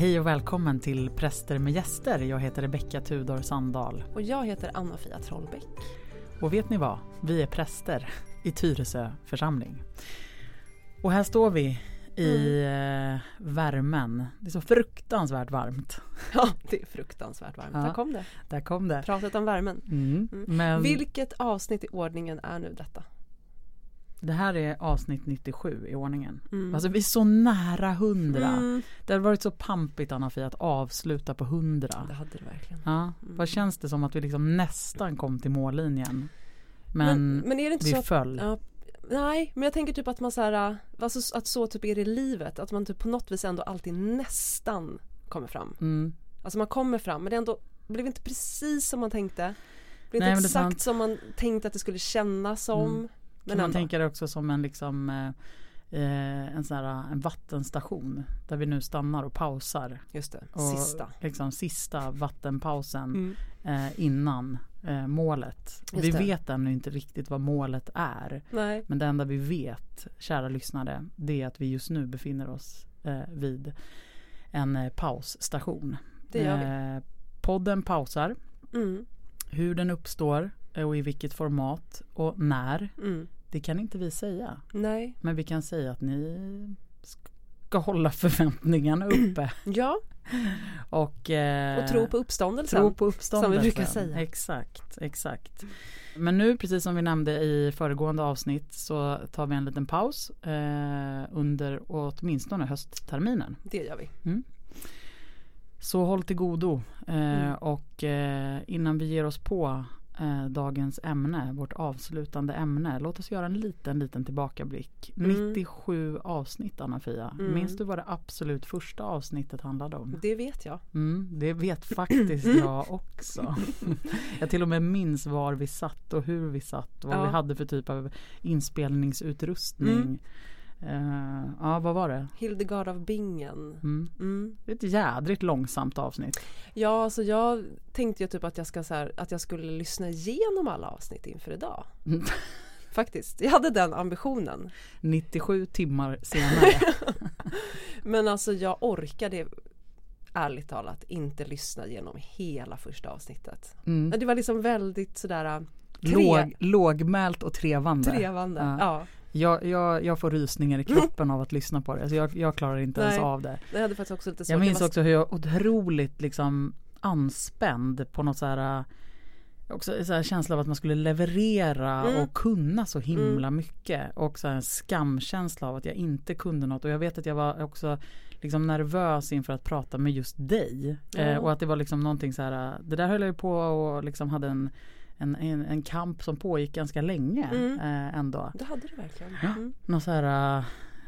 Hej och välkommen till Präster med gäster. Jag heter Rebecka Tudor Sandahl. Och jag heter Anna-Fia Trollbäck. Och vet ni vad? Vi är präster i Tyresö församling. Och här står vi i mm. eh, värmen. Det är så fruktansvärt varmt. Ja, det är fruktansvärt varmt. Ja, där kom det. Där kom det. Pratet om värmen. Mm. Mm. Men... Vilket avsnitt i ordningen är nu detta? Det här är avsnitt 97 i ordningen. Mm. Alltså vi är så nära 100. Mm. Det har varit så pampigt Anna-Fia att avsluta på 100. Det hade det verkligen. Ja. Mm. Vad känns det som att vi liksom nästan kom till mållinjen? Men, men, men är det inte vi att, föll. Ja, nej, men jag tänker typ att man så här, alltså att så typ är det i livet. Att man typ på något vis ändå alltid nästan kommer fram. Mm. Alltså man kommer fram men det ändå blev inte precis som man tänkte. Det blev inte exakt som man tänkte att det skulle kännas som. Men kan man tänka det också som en liksom eh, eh, en sån här en vattenstation där vi nu stannar och pausar. Just det, och sista. Liksom sista vattenpausen mm. eh, innan eh, målet. Just vi det. vet ännu inte riktigt vad målet är. Nej. Men det enda vi vet, kära lyssnare, det är att vi just nu befinner oss eh, vid en eh, pausstation. Det gör vi. podden pausar. Mm. Hur den uppstår och i vilket format och när. Mm. Det kan inte vi säga. Nej. Men vi kan säga att ni ska hålla förväntningarna uppe. ja. Och, eh, och tro på uppståndelsen. Tro på uppståndelsen. Som vi brukar säga. Exakt, exakt. Men nu, precis som vi nämnde i föregående avsnitt, så tar vi en liten paus eh, under åtminstone höstterminen. Det gör vi. Mm. Så håll till godo. Eh, mm. Och eh, innan vi ger oss på eh, dagens ämne, vårt avslutande ämne. Låt oss göra en liten, liten tillbakablick. Mm. 97 avsnitt Anna-Fia. Mm. Minns du vad det absolut första avsnittet handlade om? Det vet jag. Mm, det vet faktiskt jag också. jag till och med minns var vi satt och hur vi satt vad ja. vi hade för typ av inspelningsutrustning. Uh, ja, vad var det? Hildegard av Bingen. Mm. Mm. Det är ett jädrigt långsamt avsnitt. Ja, alltså jag tänkte ju typ att jag, ska så här, att jag skulle lyssna igenom alla avsnitt inför idag. Mm. Faktiskt, jag hade den ambitionen. 97 timmar senare. Men alltså jag orkade ärligt talat inte lyssna igenom hela första avsnittet. Mm. Det var liksom väldigt sådär äh, tre... Låg, lågmält och trevande. Trevande, ja. ja. Jag, jag, jag får rysningar i kroppen av att lyssna på det. Alltså jag, jag klarar inte Nej, ens av det. Jag hade faktiskt också lite svårt. Jag minns också hur jag otroligt liksom anspänd på något så här också så här känsla av att man skulle leverera mm. och kunna så himla mm. mycket. Och så en skamkänsla av att jag inte kunde något. Och jag vet att jag var också liksom nervös inför att prata med just dig. Mm. Eh, och att det var liksom någonting så här, det där höll jag på och liksom hade en en, en, en, kamp som pågick ganska länge mm. eh, ändå. Det hade du verkligen. Mm. Någon så här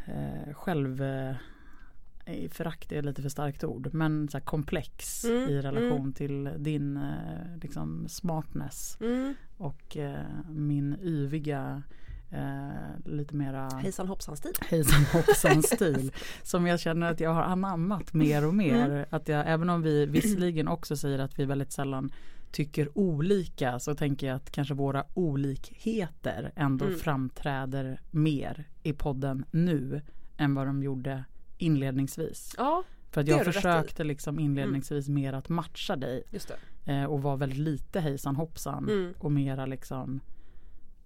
eh, själv eh, förakt är lite för starkt ord men så komplex mm. i relation mm. till din eh, liksom smartness mm. och eh, min yviga Eh, lite mera Hejsan hoppsan stil. Hejsan hoppsan stil. som jag känner att jag har anammat mer och mer. Mm. Att jag, även om vi visserligen också säger att vi väldigt sällan tycker olika så tänker jag att kanske våra olikheter ändå mm. framträder mer i podden nu än vad de gjorde inledningsvis. Ja, För att jag försökte liksom inledningsvis mm. mer att matcha dig. Eh, och var väldigt lite hejsan hoppsan mm. och mera liksom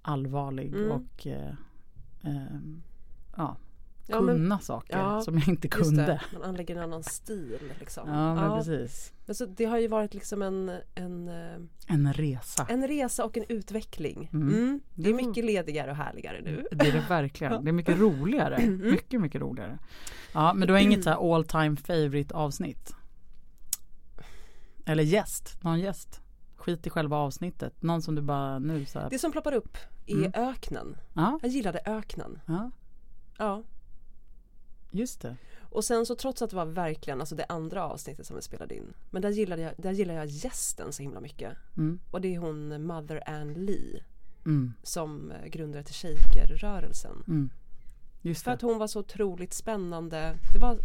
allvarlig mm. och eh, eh, ja, ja, kunna men, saker ja, som jag inte kunde. Man anlägger en annan stil liksom. Ja, men ja. precis. Alltså, det har ju varit liksom en, en eh, En resa. En resa och en utveckling. Mm. Mm. Det är mycket ledigare och härligare nu. Det är det verkligen. Det är mycket roligare. Mm. Mycket, mycket roligare. Ja, men du har inget så här all time favorite avsnitt? Eller gäst? Någon gäst? Skit i själva avsnittet. Någon som du bara nu så här... Det som ploppar upp är mm. öknen. Ja. Jag gillade öknen. Ja. Ja. Just det. Och sen så trots att det var verkligen alltså det andra avsnittet som vi spelade in. Men där gillade jag, där gillar jag gästen så himla mycket. Mm. Och det är hon Mother Ann Lee. Mm. Som eh, grundare till Shaker-rörelsen. Mm. För att hon var så otroligt spännande. Det var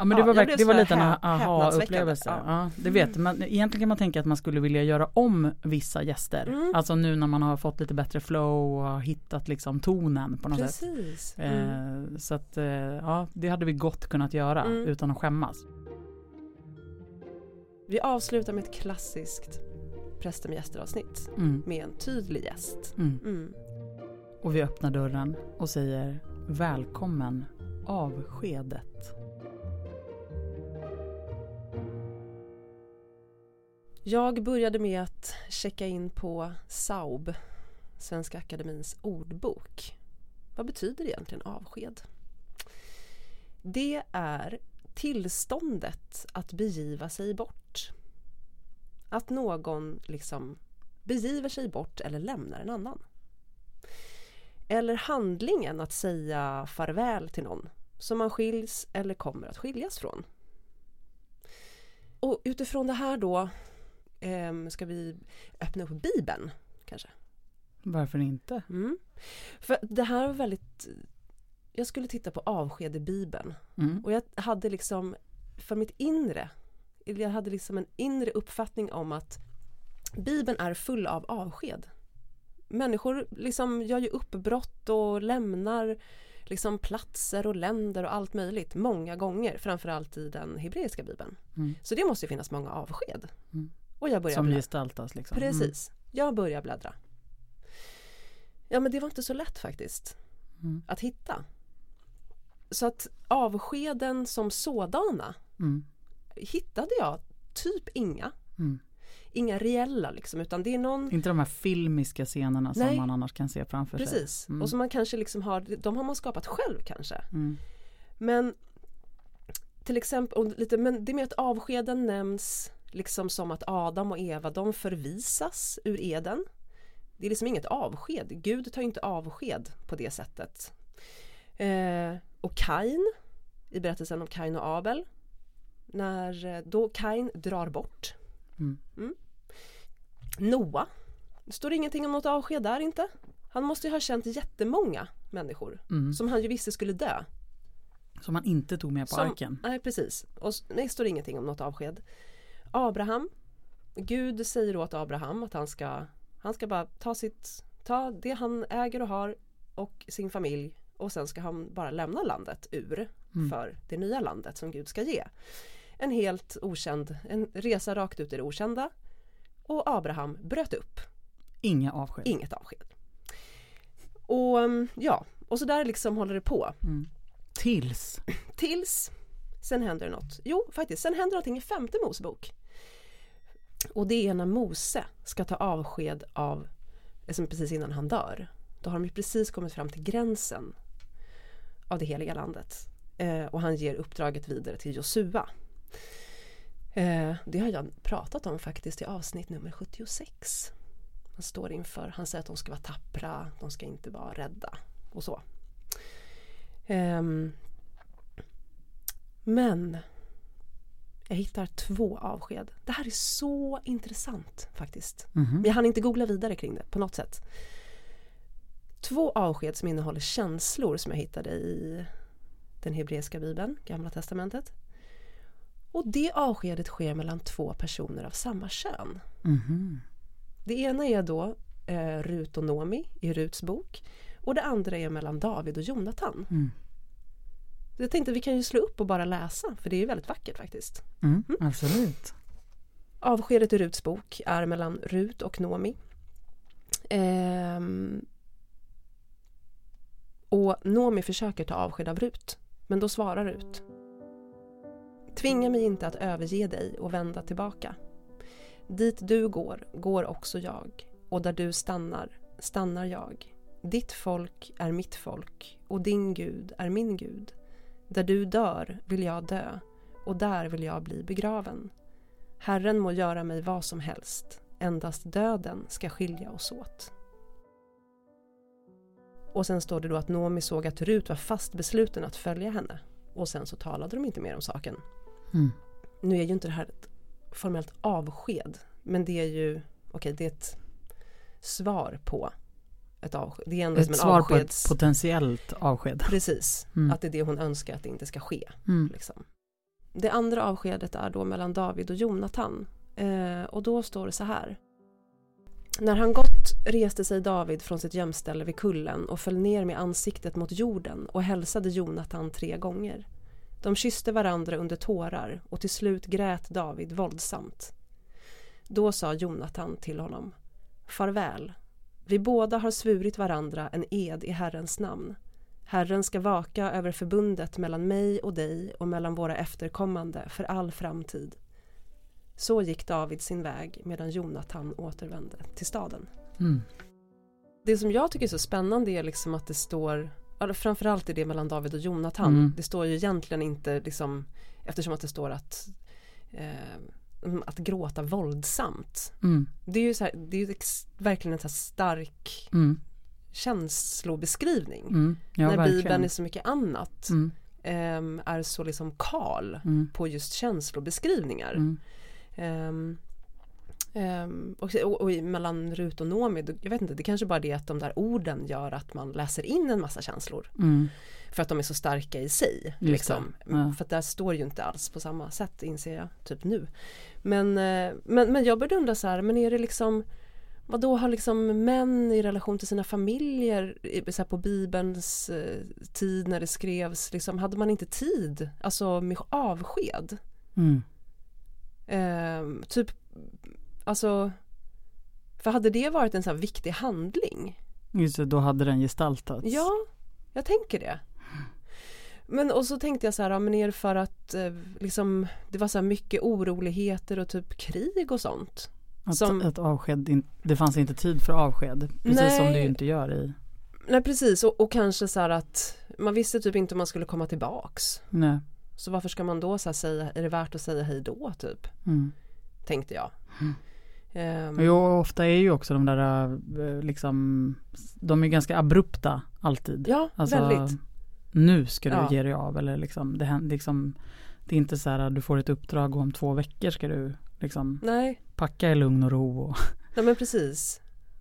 Ja men det var, verkligen, det var lite en aha-upplevelse. Ja. ja. det vet man. Egentligen kan man tänka att man skulle vilja göra om vissa gäster. Mm. Alltså nu när man har fått lite bättre flow och har hittat liksom tonen på något Precis. sätt. Mm. Eh, så att eh, ja, det hade vi gott kunnat göra mm. utan att skämmas. Vi avslutar med ett klassiskt Präster med gäster-avsnitt Mm. med en tydlig gäst. Mm. Mm. Och vi öppnar dörren och säger välkommen avskedet. Jag började med att checka in på SAUB, Svenska Akademins ordbok. Vad betyder egentligen avsked? Det är tillståndet att begiva sig bort. Att någon liksom begiver sig bort eller lämnar en annan. Eller handlingen att säga farväl till någon som man skiljs eller kommer att skiljas från. Och utifrån det här då ehm, ska vi öppna upp Bibeln kanske. Varför inte? Mm. För det här var väldigt Jag skulle titta på avsked i Bibeln Mm. och jag hade liksom för mitt inre jag hade liksom en inre uppfattning om att Bibeln är full av avsked. Människor liksom gör ju uppbrott och lämnar liksom platser och länder och allt möjligt många gånger, framförallt i den hebreiska bibeln. Mm. Så det måste ju finnas många avsked. Mm. Och jag börjar Som bläddra. gestaltas liksom. Precis. Jag börjar bläddra. Ja men det var inte så lätt faktiskt Mm. att hitta. Så att avskeden som sådana Mm. hittade jag typ inga. Mm. Inga reella liksom utan det är någon Inte de här filmiska scenerna som Nej. man annars kan se framför sig. Precis. Mm. Och som man kanske liksom har, de har man skapat själv kanske. Mm. Men till exempel, och lite, men det med att avskeden nämns liksom som att Adam och Eva de förvisas ur Eden. Det är liksom inget avsked. Gud tar ju inte avsked på det sättet. Eh, och Kain i berättelsen om Kain och Abel. När eh, då Kain drar bort. Mm. Noa. Det står ingenting om något avsked där inte. Han måste ju ha känt jättemånga människor Mm. som han ju visste skulle dö. Som man inte tog med på Som- arken. Nej precis. Och nej, står det ingenting om något avsked. Abraham. Gud säger åt Abraham att han ska Han ska bara ta sitt Ta det han äger och har och sin familj och sen ska han bara lämna landet ur Mm. för det nya landet som Gud ska ge. En helt okänd, en resa rakt ut i det okända. Och Abraham bröt upp, Inga avsked. inget avsked. Och mm, ja, och så där liksom håller det på. Mm. Tills. Tills sen händer det något. Jo, faktiskt, sen händer någonting i femte Mosebok. Och det är när Mose ska ta avsked av, liksom precis innan han dör. Då har de ju precis kommit fram till gränsen av det heliga landet. Eh, och han ger uppdraget vidare till Josua. Eh, det har jag pratat om faktiskt i avsnitt nummer 76. Han står inför, han säger att de ska vara tappra, de ska inte vara rädda och så. Eh, men jag hittar två avsked. Det här är så intressant faktiskt. Men jag hann inte googla vidare kring det på något sätt. Två avsked som innehåller känslor som jag hittade i den hebreiska bibeln, Gamla Testamentet. Och det avskedet sker mellan två personer av samma kön. Mhm. Det ena är då eh, Rut och Nomi i Ruts bok och det andra är mellan David och Jonatan. Mm. Jag tänkte vi kan ju slå upp och bara läsa för det är ju väldigt vackert faktiskt. Mm. Absolut. Avskedet i Ruts bok är mellan Rut och Nomi. Ehm, och Nomi försöker ta avsked av Rut, men då svarar Rut. Tvinga mig inte att överge dig och vända tillbaka. Dit du går, går också jag, och där du stannar, stannar jag. Ditt folk är mitt folk, och din Gud är min Gud. Där du dör vill jag dö, och där vill jag bli begraven. Herren må göra mig vad som helst, endast döden ska skilja oss åt. Och sen står det då att Nomi såg att Rut var fast besluten att följa henne. Och sen så talade de inte mer om saken. Mm. Nu är ju inte det här ett formellt avsked, men det är ju, okej det är ett svar på ett avsked. Det är ändå som Ett en svar på ett avskeds... potentiellt avsked. Precis, Mm. att det är det hon önskar att det inte ska ske. Mm. Liksom. Det andra avskedet är då mellan David och Jonatan. Eh, och då står det så här. När han gått reste sig David från sitt gömställe vid kullen och föll ner med ansiktet mot jorden och hälsade Jonatan tre gånger. De kysste varandra under tårar och till slut grät David våldsamt. Då sa Jonatan till honom Farväl. Vi båda har svurit varandra en ed i Herrens namn. Herren ska vaka över förbundet mellan mig och dig och mellan våra efterkommande för all framtid. Så gick David sin väg medan Jonatan återvände till staden. Mm. Det som jag tycker är så spännande är liksom att det står framförallt är det mellan David och Jonatan. Mm. Det står ju egentligen inte liksom eftersom att det står att eh, att gråta våldsamt. Mm. Det är ju så här, det är ju verkligen en så stark Mm. känslobeskrivning. Mm. Ja, när verkligen. Bibeln är så mycket annat Mm. ehm, är så liksom kal Mm. på just känslobeskrivningar. Mm. Ehm, ehm, och, och, och mellan Rut och Noomi, då- jag vet inte, det kanske bara är det att de där orden gör att man läser in en massa känslor. Mm. För att de är så starka i sig. Liksom. det, ja. För att där står ju inte alls på samma sätt inser jag, typ nu. Men, eh, men, men jag började undra så här, men är det liksom vad då har liksom män i relation till sina familjer så på bibelns eh, tid när det skrevs, liksom, hade man inte tid, alltså med avsked? Mm. Ehm, typ, alltså, för hade det varit en så viktig handling? Just det, då hade den gestaltats. Ja, jag tänker det. Men och så tänkte jag så här, ja, men är det för att eh, liksom, det var så här mycket oroligheter och typ krig och sånt? Att, som- att avsked, det fanns inte tid för avsked. Precis som Nej. det ju inte gör i... Nej precis och, och kanske så här att man visste typ inte om man skulle komma tillbaks. Nej. Så varför ska man då så här säga, är det värt att säga hej då typ? Mm. Tänkte jag. Mm. Ehm, Jo, ofta är ju också de där eh, liksom, de är ganska abrupta alltid. Ja, Alltså, väldigt. Nu ska du Ja. ge dig av eller liksom det, liksom, det är inte så här att du får ett uppdrag och om två veckor ska du liksom Nej, packa i lugn och ro. Och, nej men precis.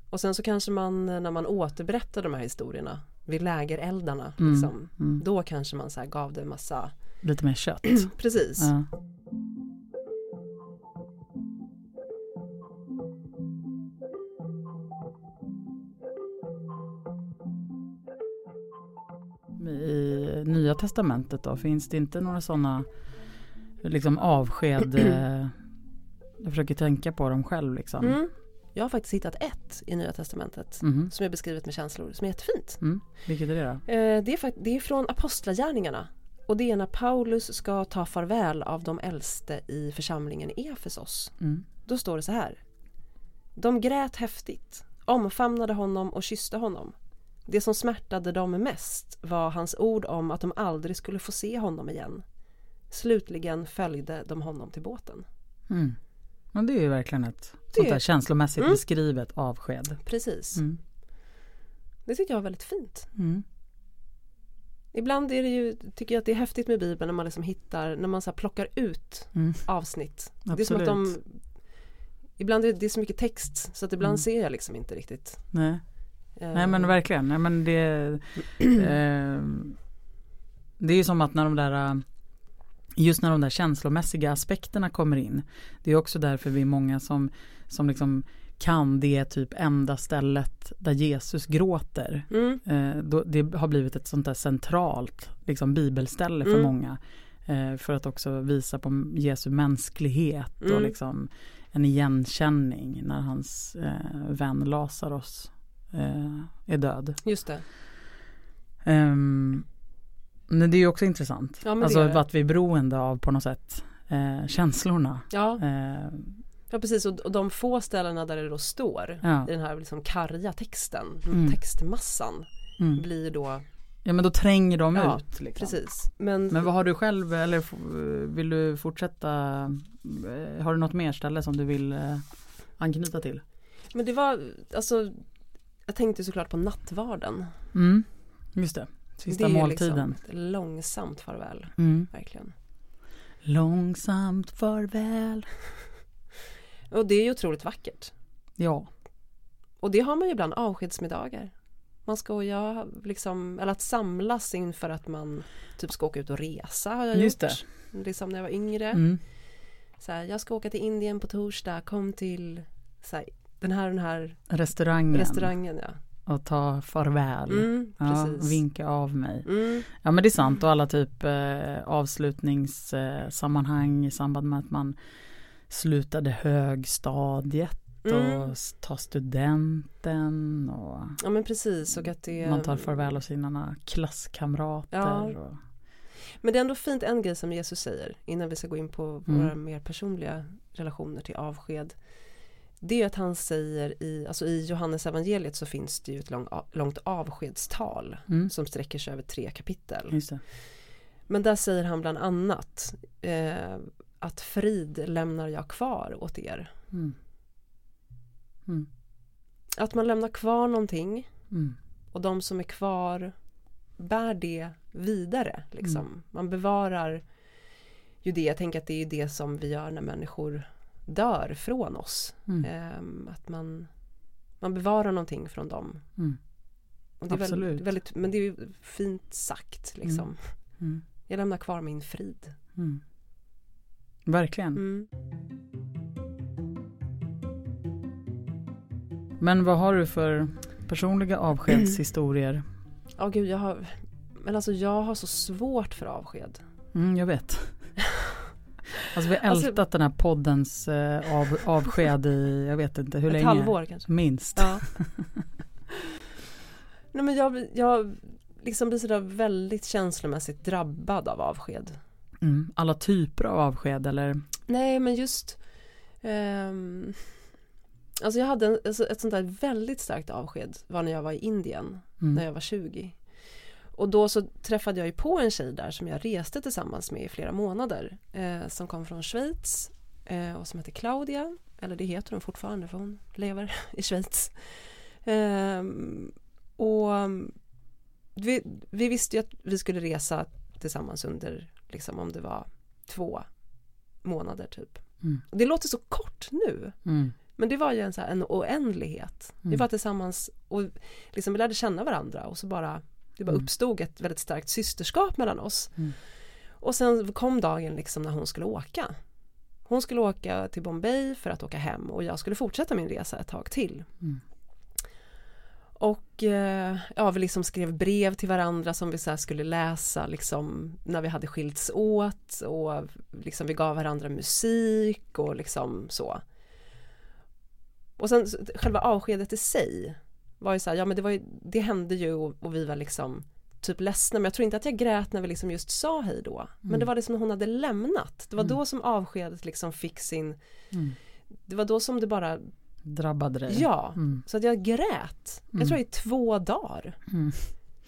Och sen så kanske man när man återberättar de här historierna vid lägereldarna, Mm, liksom, mm, då kanske man så gav det en massa, lite mer kött. precis. Ja. Testamentet då, finns det inte några sådana liksom avsked? eh, jag försöker tänka på dem själv liksom. Mm. Jag har faktiskt hittat ett i Nya Testamentet Mhm. som är beskrivet med känslor, som är jättefint. Mm. Vilket är det då? Eh, det, är det är från Apostlagärningarna och det är när Paulus ska ta farväl av de äldste i församlingen i Efesos. Mm. Då står det så här. De grät häftigt, omfamnade honom och kysste honom. Det som smärtade dem mest var hans ord om att de aldrig skulle få se honom igen. Slutligen följde de honom till båten. Mm. Men det är ju verkligen ett Det- sånt där känslomässigt Mm. beskrivet avsked. Precis. Mm. Det tycker jag var väldigt fint. Mm. Ibland är det ju, tycker jag att det är häftigt med Bibeln när man liksom hittar, när man så plockar ut Mm. avsnitt. Det är Absolut. som att de Ibland är det är så mycket text så att ibland Mm. ser jag liksom inte riktigt. Nej. Eh, Nej men verkligen. Nej, men det, eh, det är ju som att när de där eh, Just när de där känslomässiga aspekterna kommer in. Det är också därför vi är många som, som liksom kan det typ enda stället där Jesus gråter. Mm, Eh, då, det har blivit ett sånt där centralt liksom, bibelställe för Mm. många. Eh, för att också visa på Jesu mänsklighet och Mm. liksom en igenkänning när hans eh, vän Lazarus eh, är död. just det. Ehm, men det är ju också intressant. Ja, alltså att vi är beroende av på något sätt eh, känslorna. Ja, Eh, ja precis och, och de få ställena där det då står ja. i den här liksom karga texten, Mm. textmassan Mm. blir då, ja men då tränger de Ja, ut. Liksom. precis. Men, Men vad har du själv eller vill du fortsätta? eh, Har du något mer ställe som du vill eh, anknyta till? men det var, alltså jag tänkte såklart på nattvarden. Mm, just det. Sista det måltiden. Liksom långsamt farväl, Mm. verkligen. Långsamt farväl. Och det är ju otroligt vackert. Ja. Och det har man ju ibland avskedsmiddagar. Man ska ju liksom, eller att samlas inför att man typ ska åka ut och resa har jag Just gjort. Liksom när jag var yngre. Mm. Så här, jag ska åka till Indien på torsdag, kom till så här, den här den här Restaurangen. restaurangen ja. och ta farväl. Mm, Ja, vinka av mig. Mm, Ja men det är sant och alla typ eh, avslutningssammanhang i samband med att man slutade högstadiet mm. och tar studenten och Ja men precis och att det man tar farväl av sina klasskamrater. Ja. Och, Men det är ändå fint en grej som Jesus säger innan vi ska gå in på Mm. våra mer personliga relationer till avsked. Det är att han säger i, alltså i Johannes evangeliet så finns det ju ett lång, långt avskedstal mm, som sträcker sig över tre kapitel. Men där säger han bland annat eh, att frid lämnar jag kvar åt er. Mm. Mm. Att man lämnar kvar någonting Mm. och de som är kvar bär det vidare. Liksom. Mm. Man bevarar ju det, jag tänker att det är det som vi gör när människor dör från oss. Mm. Ehm, att man, man bevarar någonting från dem. Mm. Det är Absolut. Väldigt, väldigt, men det är ju fint sagt liksom. Mm. Jag lämnar kvar min frid. Mm. Verkligen. Mm. Men vad har du för personliga avskedshistorier? Ja gud, jag har, men alltså jag har så svårt för avsked. Mm, jag vet. Alltså vi har Alltså- ältat den här poddens eh, av, avsked i, jag vet inte hur Ett länge. halvår kanske. Minst. Ja. Nej men jag, jag liksom blir sådär väldigt känslomässigt drabbad av avsked. Mm. Alla typer av avsked eller? Nej men just ehm, Alltså jag hade en, alltså ett sånt där väldigt starkt avsked var när jag var i Indien Mm. när jag var 20. Och då så träffade jag ju på en tjej där som jag reste tillsammans med i flera månader. Eh, som kom från Schweiz eh, och som heter Claudia. Eller det heter hon fortfarande för hon lever i Schweiz. Ehm, och vi, vi visste ju att vi skulle resa tillsammans under, liksom om det var två månader typ. Mm. Det låter så kort nu. Mm. Men det var ju en, så här, en oändlighet. Vi Mm. var tillsammans och liksom vi lärde känna varandra och så bara det bara Mm. uppstod ett väldigt starkt systerskap mellan oss. Mm. Och sen kom dagen liksom när hon skulle åka. Hon skulle åka till Bombay för att åka hem och jag skulle fortsätta min resa ett tag till. Mm. Och eh, ja, vi liksom skrev brev till varandra som vi så skulle läsa liksom när vi hade skilts åt och liksom vi gav varandra musik och liksom så. Och sen själva avskedet i sig var ju så här, ja men det var ju, det hände ju och, och vi var liksom typ ledsna men jag tror inte att jag grät när vi liksom just sa hej då. Men Mm. det var det som hon hade lämnat. Det var Mm. då som avskedet liksom fick sin, Mm. det var då som det bara, Drabbade dig? ja. Mm. Så att jag grät. Mm. Jag tror i två dagar. Mm.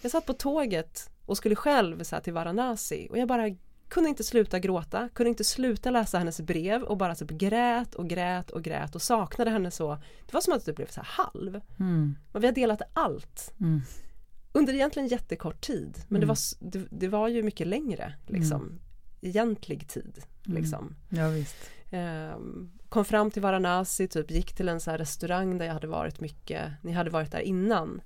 Jag satt på tåget och skulle själv så här, till Varanasi och jag bara kunde inte sluta gråta, kunde inte sluta läsa hennes brev och bara typ grät och grät och grät och saknade henne så. Det var som att det blev så här halv. Mm. Men vi har delat allt Mm. under egentligen jättekort tid. Men det, Mm. var, s- det, det var ju mycket längre liksom. Egentlig tid Mm. liksom. Ja, visst. Ehm, kom fram till Varanasi, typ gick till en så restaurang där jag hade varit mycket, ni hade varit där innan.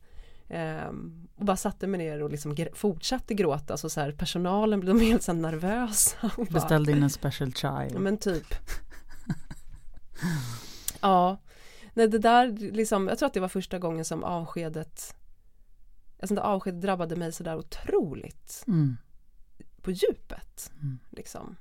Ehm, och bara satte mig ner och liksom gr- fortsatte gråta så, så här, personalen blev helt så nervösa. Beställde in en special chai. Ja, men typ. ja, nej det där liksom, jag tror att det var första gången som avskedet, ett sånt där avsked drabbade mig sådär otroligt Mm. på djupet. Mm. Liksom.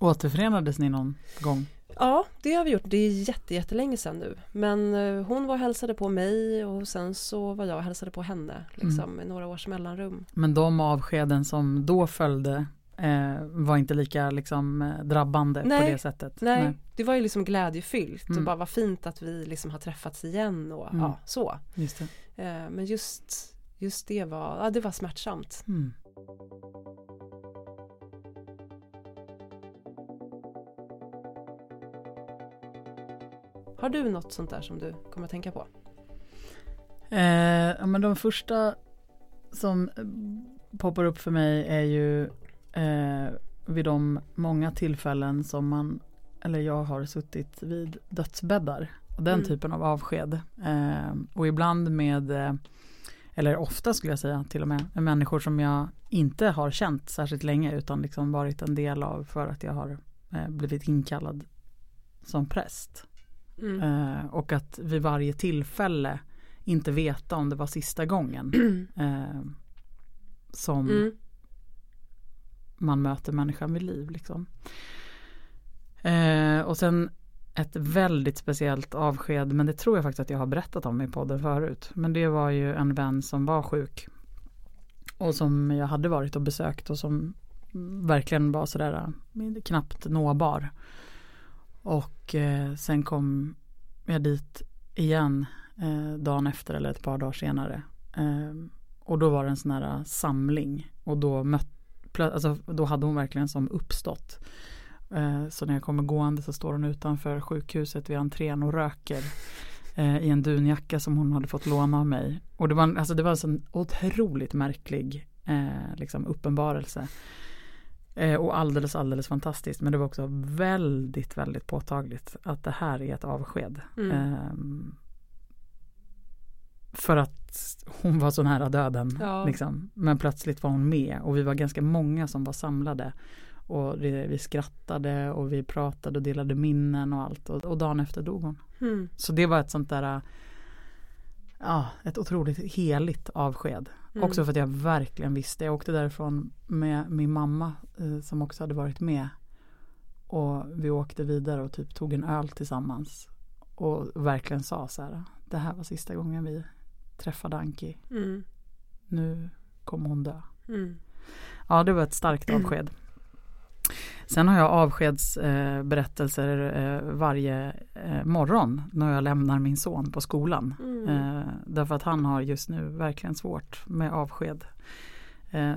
Återförenades ni någon gång? Ja, det har vi gjort. Det är jätte, jättelänge sedan nu. Men eh, hon var och hälsade på mig och sen så var jag och hälsade på henne liksom, med några års mellanrum. Men de avskeden som då följde eh, var inte lika liksom, eh, drabbande på Nej, det sättet? Nej, det var ju liksom glädjefyllt Mm. och bara vad fint att vi liksom har träffats igen och Mm. ja, så. Just. Eh, Men just, just det var, ja det var smärtsamt. Mm. Har du något sånt där som du kommer att tänka på? Eh, ja, men de första som poppar upp för mig är ju eh, vid de många tillfällen som man, eller jag har suttit vid dödsbäddar. Och den Mm. typen av avsked. Eh, och ibland med, eh, eller ofta skulle jag säga till och med, med människor som jag inte har känt särskilt länge utan liksom varit en del av för att jag har eh, blivit inkallad som präst. Mm. Eh, och att vid varje tillfälle inte veta om det var sista gången eh, som Mm. man möter människan vid liv. Liksom. Eh, och sen ett väldigt speciellt avsked, men det tror jag faktiskt att jag har berättat om i podden förut. Men det var ju en vän som var sjuk. Och som jag hade varit och besökt och som verkligen var sådär eh, knappt nåbar. Och eh, sen kom jag dit igen eh, dagen efter eller ett par dagar senare. Eh, och då var det en sån här eh, samling och då, möt, alltså, då hade hon verkligen som uppstått. Eh, så när jag kommer gående så står hon utanför sjukhuset vid entrén och röker eh, i en dunjacka som hon hade fått låna av mig. Och det var, en- alltså, det var en sån otroligt märklig eh, liksom uppenbarelse. Eh, och alldeles, alldeles fantastiskt. Men det var också väldigt, väldigt påtagligt att det här är ett avsked. Mm. Ehm, för att hon var så nära döden. Ja. Liksom. Men plötsligt var hon med och vi var ganska många som var samlade. Och det, vi skrattade och vi pratade och delade minnen och allt. Och, och dagen efter dog hon. Mm. Så det var ett sånt där, ja, ett otroligt heligt avsked. Mm. Också för att jag verkligen visste, jag åkte därifrån med min mamma eh, som också hade varit med. Och vi åkte vidare och typ tog en öl tillsammans. Och verkligen sa så här, det här var sista gången vi träffade Anki. Mm. Nu kommer hon dö. Mm. Ja, det var ett starkt avsked. Sen har jag avskedsberättelser eh, varje eh, morgon när jag lämnar min son på skolan. Mm. Eh, därför att han har just nu verkligen svårt med avsked.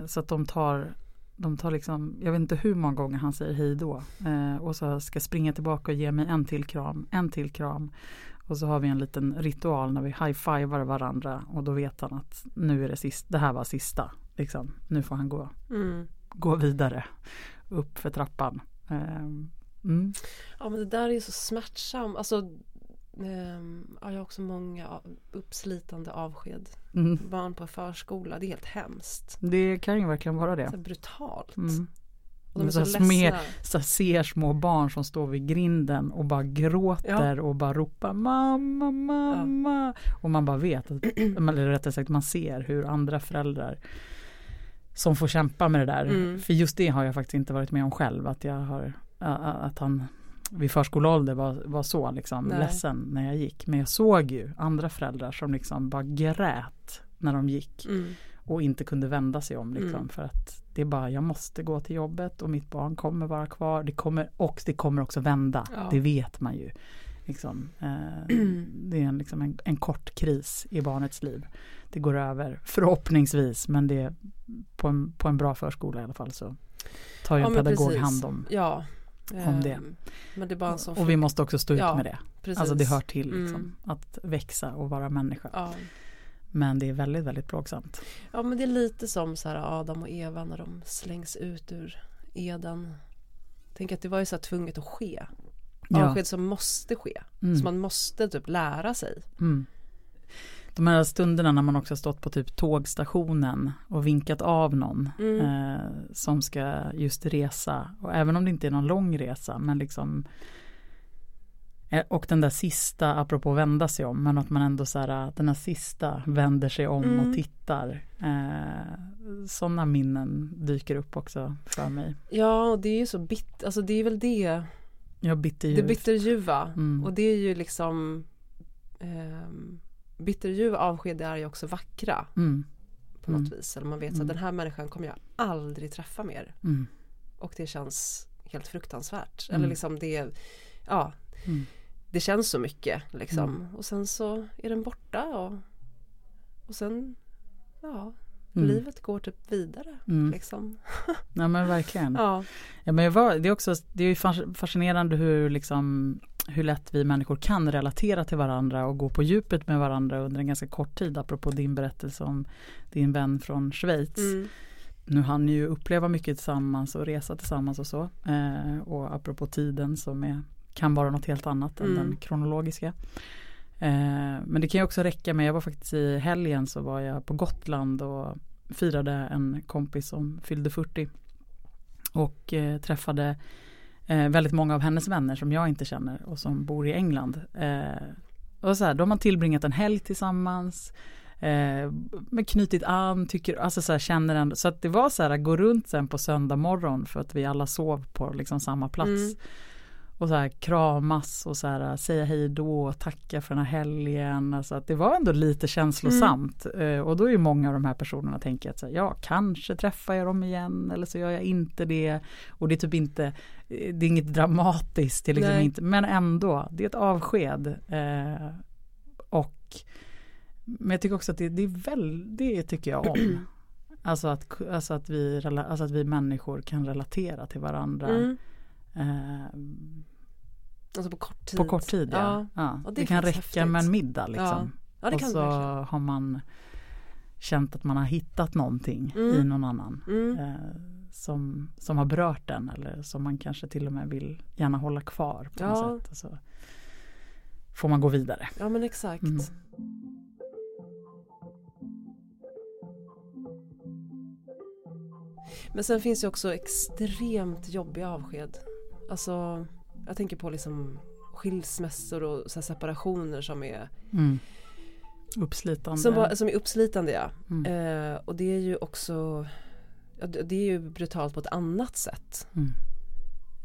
Så att de tar, de tar liksom, jag vet inte hur många gånger han säger hej då. Och så ska jag springa tillbaka och ge mig en till kram, en till kram. Och så har vi en liten ritual när vi high-fivar varandra och då vet han att nu är det sist, det här var sista. Liksom. Nu får han gå, Mm. gå vidare upp för trappan. Eh, mm. Ja men det där är så smärtsamt. Alltså, ehm, ja, jag har också många uppslitande avsked. Mm. Barn på förskola, det är helt hemskt. Det kan ju verkligen vara det. Så brutalt. Mm. Och de är så så ledsna. så ser små barn som står vid grinden och bara gråter och bara ropar mamma, mamma. Och man bara vet, att, eller rättare sagt man ser hur andra föräldrar som får kämpa med det där. Mm. För just det har jag faktiskt inte varit med om själv. Att jag har, att han vid förskoleålder var, var så liksom Nej. ledsen när jag gick. Men jag såg ju andra föräldrar som liksom bara grät när de gick Mm. och inte kunde vända sig om liksom Mm. för att det är bara jag måste gå till jobbet och mitt barn kommer vara kvar. Det kommer, och det kommer också vända. Ja. Det vet man ju. Liksom, eh, det är en, liksom en, en kort kris i barnets liv. Det går över förhoppningsvis men det på en, på en bra förskola i alla fall så tar ju Ja, en pedagog precis. hand om. Ja. om det. Men det en sån Och vi måste också stå ut Ja, med det. precis. Alltså det hör till liksom, Mm. att växa och vara människa. Men det är väldigt, väldigt plågsamt. ja men det är lite som så här Adam och Eva när de slängs ut ur Eden. Tänk att det var ju så här tvunget att ske. Ja. Avsked som måste ske. Mm. Så man måste typ lära sig. Mm. De här stunderna när man också stått på typ tågstationen och vinkat av någon Mm. eh, som ska just resa. Och även om det inte är någon lång resa men liksom eh, och den där sista, apropå vända sig om, men att man ändå så här, den här sista vänder sig om Mm. och tittar. Eh, Sådana minnen dyker upp också för mig. Ja, och det är ju så bitt, alltså det är väl det, Jag bitter det bitterljuva. Mm. Och det är ju liksom um, bitterljuva avsked är ju också vackra Mm, på något Mm. vis. Eller man vet att Mm. den här människan kommer jag aldrig träffa mer. mm, Och det känns helt fruktansvärt. Eller liksom det, ja, det känns så mycket liksom. Och sen så är den borta och, och sen, ja, Mm. livet går typ vidare. Mm. Liksom. Ja men verkligen. Ja, Ja, men var, det är också det är ju fascinerande hur, liksom, hur lätt vi människor kan relatera till varandra och gå på djupet med varandra under en ganska kort tid. Apropå din berättelse om din vän från Schweiz. mm. Nu hann ni ju uppleva mycket tillsammans och resa tillsammans och så. Eh, och apropå tiden som är, kan vara något helt annat än Mm. den kronologiska. Eh, men det kan ju också räcka med, jag var faktiskt i helgen så var jag på Gotland och firade en kompis som fyllde 40. Och eh, träffade eh, väldigt många av hennes vänner som jag inte känner och som bor i England. Och så här, då har man tillbringat en helg tillsammans. Eh, men knutit an, tycker, alltså så här, känner ändå. Så att det var så här, gå runt sen på söndag morgon för att vi alla sov på liksom samma plats. Mm. Och så här kramas och så här säga hej då och tacka för den här helgen. Alltså att det var ändå lite känslosamt. Eh, och då är ju många av de här personerna tänker att så här, ja kanske träffar jag dem igen eller så gör jag inte det. Och det är typ inte, eh, det är inget dramatiskt, det är liksom inte, men ändå, det är ett avsked. Eh, och men jag tycker också att det, det är väl, det tycker jag om. Alltså att, alltså, att vi, alltså att vi människor kan relatera till varandra. Mm. Eh, Alltså på kort tid. på kort tid ja. Ja. ja. Det det, kan räcka häftigt. med en middag liksom. Ja, det och kan så det verkligen. har man känt att man har hittat någonting Mm. i någon annan. Mm. Eh, som, som har berört den eller som man kanske till och med vill gärna hålla kvar på något sätt. Och så får man gå vidare. Ja men exakt. Mm. Men sen finns det också extremt jobbiga avsked. Alltså jag tänker på liksom skilsmässor och separationer som är, Mm. Uppslitande. som, var, som är uppslitande ja. Mm. Eh, och det är ju också det är ju brutalt på ett annat sätt Mm.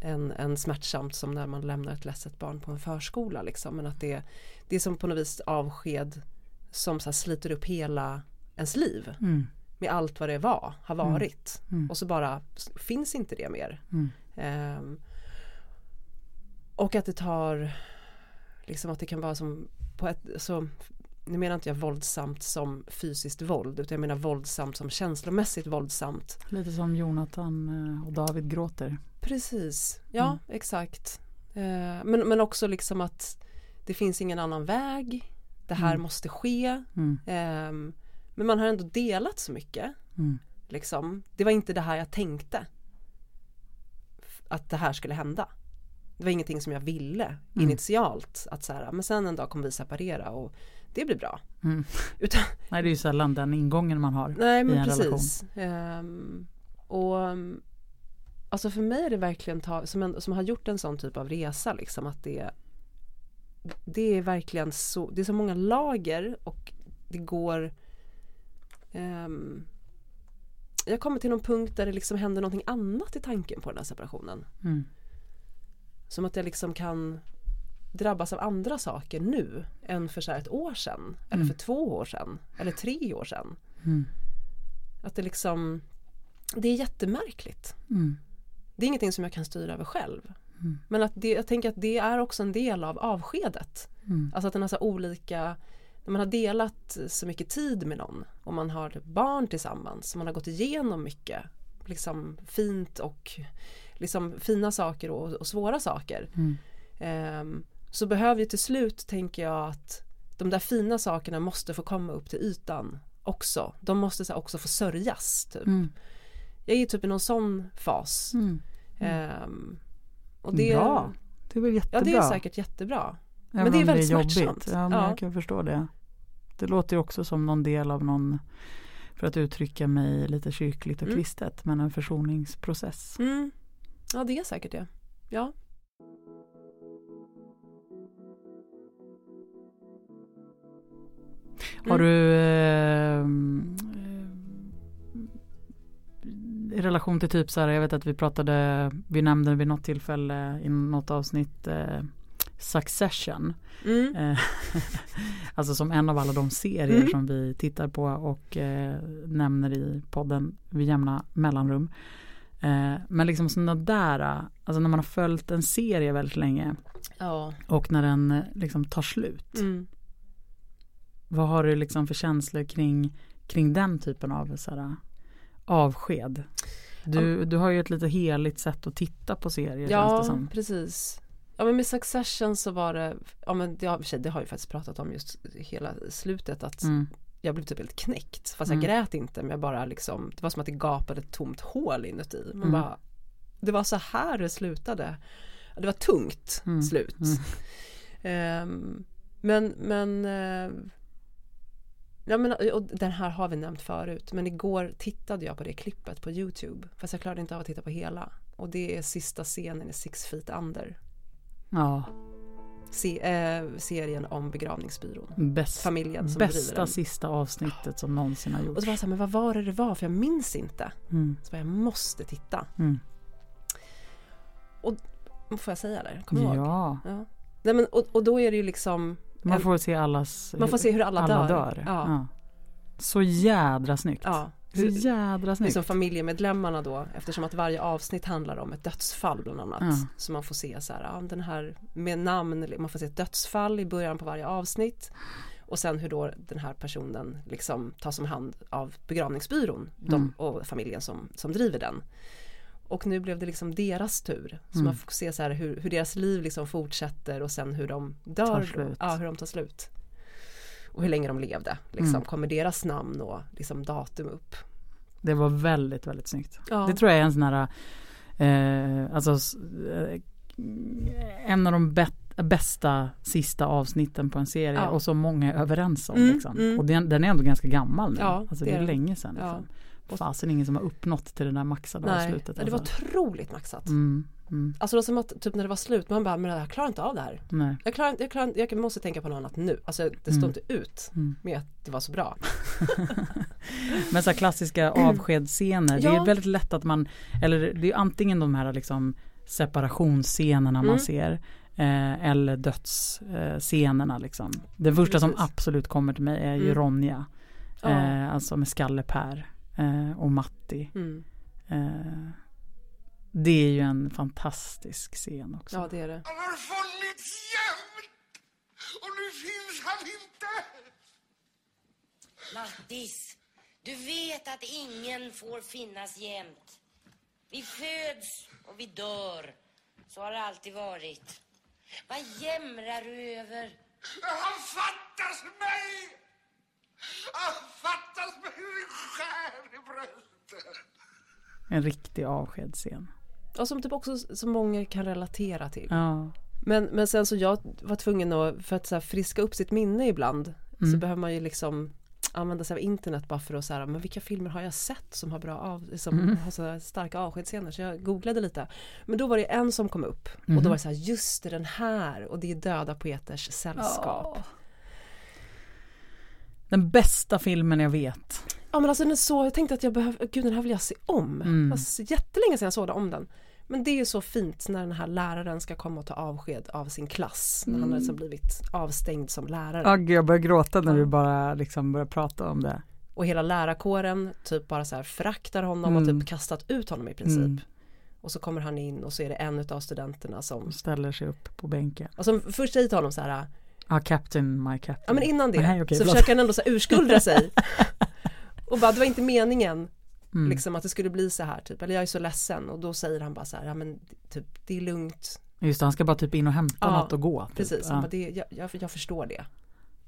än, än smärtsamt som när man lämnar ett ledset barn på en förskola liksom. Men att det, det är som på något vis avsked som så sliter upp hela ens liv Mm. med allt vad det var, har varit. Mm. Och så bara finns inte det mer. Mm. Och att det tar, liksom att det kan vara som på ett, så, nu menar inte jag våldsamt som fysiskt våld utan jag menar våldsamt som känslomässigt våldsamt. Lite som Jonathan eh, och David gråter. Precis, ja Mm. exakt. Eh, men, men också liksom att det finns ingen annan väg, det här Mm. måste ske. Mm. Ehm, men man har ändå delat så mycket. Mm. Liksom. Det var inte det här jag tänkte. Att det här skulle hända. Det var ingenting som jag ville Mm. initialt. Att så här, men sen en dag kommer vi separera och det blir bra. Mm. Utan, Nej det är ju sällan den ingången man har. nej I men en precis. Och um, alltså för mig är det verkligen ta, som, en, som har gjort en sån typ av resa liksom att det det är verkligen så, det är så många lager och det går ehm, jag kommer till någon punkt där det liksom händer någonting annat i tanken på den här separationen. Mm. Som att jag liksom kan drabbas av andra saker nu än för så här ett år sedan. Eller Mm. för två år sedan. Eller tre år sedan. Mm. Att det liksom Det är jättemärkligt. Mm. Det är ingenting som jag kan styra över själv. Mm. Men att det, jag tänker att det är också en del av avskedet. Mm. Alltså att den har så olika När man har delat så mycket tid med någon och man har barn tillsammans. Man har gått igenom mycket liksom fint och liksom fina saker och, och svåra saker. Mm. Ehm, så behöver ju till slut tänker jag att de där fina sakerna måste få komma upp till ytan också. De måste så här, också få sörjas. Typ. Mm. Jag är typ i någon sån fas. Mm. Ehm, och det, Bra. Det är väl jättebra. Ja det är säkert jättebra. Även men det är väldigt jobbigt. smärtsamt. Ja, Ja. jag kan förstå det. Det låter ju också som någon del av någon, för att uttrycka mig lite kyrkligt och Mm. kristet, men en försoningsprocess. Mm. Ja det är säkert det. Ja. Har Mm. du eh, i relation till typ så här, jag vet att vi pratade, vi nämnde vid något tillfälle i något avsnitt eh, Succession. Mm. Eh, alltså som en av alla de serier Mm. som vi tittar på och eh, nämner i podden vid jämna mellanrum. Eh, men liksom sådana där, alltså när man har följt en serie väldigt länge Ja. och när den eh, liksom tar slut. Mm. Vad har du liksom för känslor kring, kring den typen av så här, avsked? Du, du har ju ett lite heligt sätt att titta på serier Ja precis. Ja men med Succession så var det, ja men det det har jag faktiskt pratat om just hela slutet att Mm, jag blev typ helt knäckt. Fast Mm. jag grät inte men jag bara liksom, det var som att det gapade ett tomt hål inuti. Man Mm. bara, det var så här det slutade. Det var tungt Mm. slut. Mm. Ehm, men, men eh, Ja men och den här har vi nämnt förut men igår tittade jag på det klippet på Youtube fast jag klarade inte av att titta på hela och det är sista scenen i Six Feet Under Ja, se, eh, serien om begravningsbyrån. Bäst, Familjen som bästa sista avsnittet som någonsin har Och gjorts. så var jag så här, men vad var det det var? För jag minns inte. Mm. Så bara, jag måste titta. Mm. Får jag säga det? Kommer du ihåg? Ja, Ja. Nej, men, och, och då är det ju liksom man får se allas... Man får se hur alla, alla dör. dör. Ja. Så jädra snyggt. Ja. Så Hur, jädra snyggt. liksom familjemedlemmarna då eftersom att varje avsnitt handlar om ett dödsfall bland annat. Ja. Så man får se så här, den här med namn, man får se ett dödsfall i början på varje avsnitt. Och sen hur då den här personen liksom tas om hand av begravningsbyrån de, Mm. och familjen som, som driver den. Och nu blev det liksom deras tur. Så Mm. man får se så här hur, hur deras liv liksom fortsätter och sen hur de dör. Ja, hur de tar slut. Och hur länge de levde. Liksom. Mm. Kommer deras namn och liksom datum upp. Det var väldigt, väldigt snyggt. Ja. Det tror jag är en sån här, eh, alltså eh, en av de bet- bästa sista avsnitten på en serie Ja. och som många är överens om. Mm, liksom. mm. Och den, den är ändå ganska gammal nu. Ja, alltså, det det är den. länge sedan. Ja. Liksom. Fasen ingen som har uppnått till det där maxade Nej, avslutet. det var alltså. otroligt maxat. mm, mm, Alltså det var som att typ när det var slut, man bara, men jag klarar inte av det här. nej. Jag, klarar, jag, klarar, jag måste tänka på något annat nu. Alltså det står Mm. inte ut Mm. med att det var så bra. Men så här klassiska avskedsscener, det Ja. är väldigt lätt att man, eller det är antingen de här liksom separationsscenerna Mm. man ser eh, eller dödsscenerna liksom. Den första som absolut kommer till mig är ju Mm. Ronja, Ja. eh, alltså med Skalle-Per eh, och Matti. Mm. Eh, det är ju en fantastisk scen också. Ja det är det. Han har funnits jämt och nu finns han inte. Mattis, du vet att ingen får finnas jämt. Vi föds och vi dör. Så har det alltid varit. Vad jämrar du över? Han fattas mig. Han fattas mig en skär i bröstet. En riktig avskedsscen. Och som typ också så många kan relatera till. Ja. Men, men sen så jag var tvungen att, för att så här friska upp sitt minne ibland så Mm. behöver man ju liksom använda sig av internet bara för att säga men vilka filmer har jag sett som har bra av, som Mm. har så här starka avskedsscener så jag googlade lite. Men då var det en som kom upp och Mhm. då var det så här just det den här och det är Döda poeters sällskap. Ja. Den bästa filmen jag vet. Ja men alltså den är så, jag tänkte att jag behöver, gud den här vill jag se om. Mm. Det var så jättelänge sedan jag såg om den. Men det är ju så fint när den här läraren ska komma och ta avsked av sin klass. När han har liksom blivit avstängd som lärare. Ja, jag börjar gråta när Ja. vi bara liksom börjar prata om det. Och hela lärarkåren typ bara så här föraktar honom och Mm. typ kastat ut honom i princip. Mm. Och så kommer han in och så är det en av studenterna som, Ställer sig upp på bänken. och som först säger till honom så här, Ja, Captain, my Captain. ja men innan det Nej, okej, så förlåt. försöker han ändå så urskulda sig. och bara, det var inte meningen Mm. liksom att det skulle bli så här typ, eller jag är så ledsen och då säger han bara så här, ja men typ det är lugnt, Just det, han ska bara typ in och hämta Ja, något och gå. Typ. precis, Ja. bara, det, jag, jag, jag förstår det.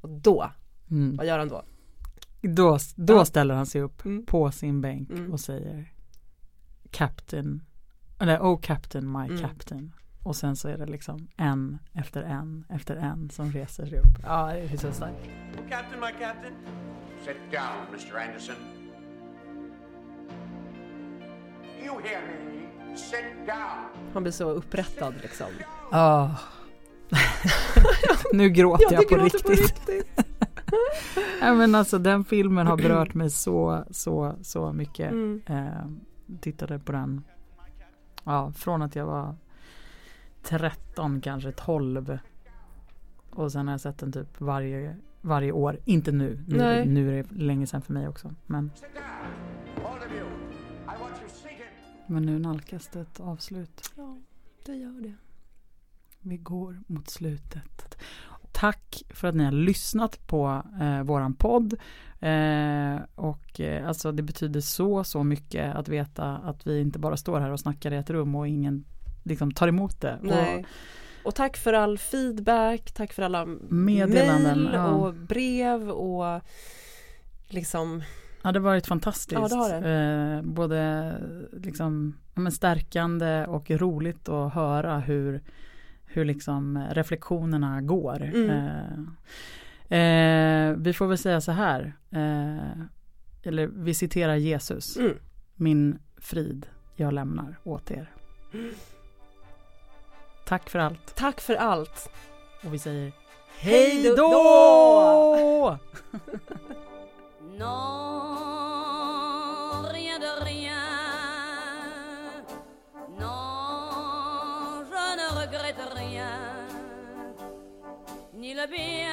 Och då, Mm. vad gör han då? Då, då Ja. ställer han sig upp Mm. på sin bänk Mm. och säger Captain, eller Oh Captain, my Mm. Captain. Och sen så är det liksom en efter en efter en som reser sig upp. Ja, det är så starkt. Captain, my captain. Sit down, Mr. Anderson. You hear me? Sit down. Han blir så upprättad liksom. Ja. nu gråter Ja, jag det på gråter riktigt. på riktigt. Nej men alltså den filmen har berört mig så, så, så mycket. Mm. Eh, tittade på den, ja från att jag var 13 kanske 12. Och sen har jag sett den typ varje, varje år. Inte nu, nu, Nej. nu är det länge sedan för mig också. Men, men nu nalkas det ett avslut. Ja, det gör det. Vi går mot slutet. Tack för att ni har lyssnat på eh, våran podd. Eh, och eh, alltså det betyder så, så mycket att veta att vi inte bara står här och snackar i ett rum och ingen liksom tar emot det. Nej. Och tack för all feedback, tack för alla Meddelanden, ja. och brev och liksom, Ja, det har varit fantastiskt. Ja, det har Eh, både liksom, men stärkande och roligt att höra hur, hur liksom reflektionerna går. Mm. Eh, eh, vi får väl säga så här, eh, eller vi citerar Jesus, mm, min frid jag lämnar åt er. Tack för allt. tack för allt. Och vi säger Hej hej då! gabi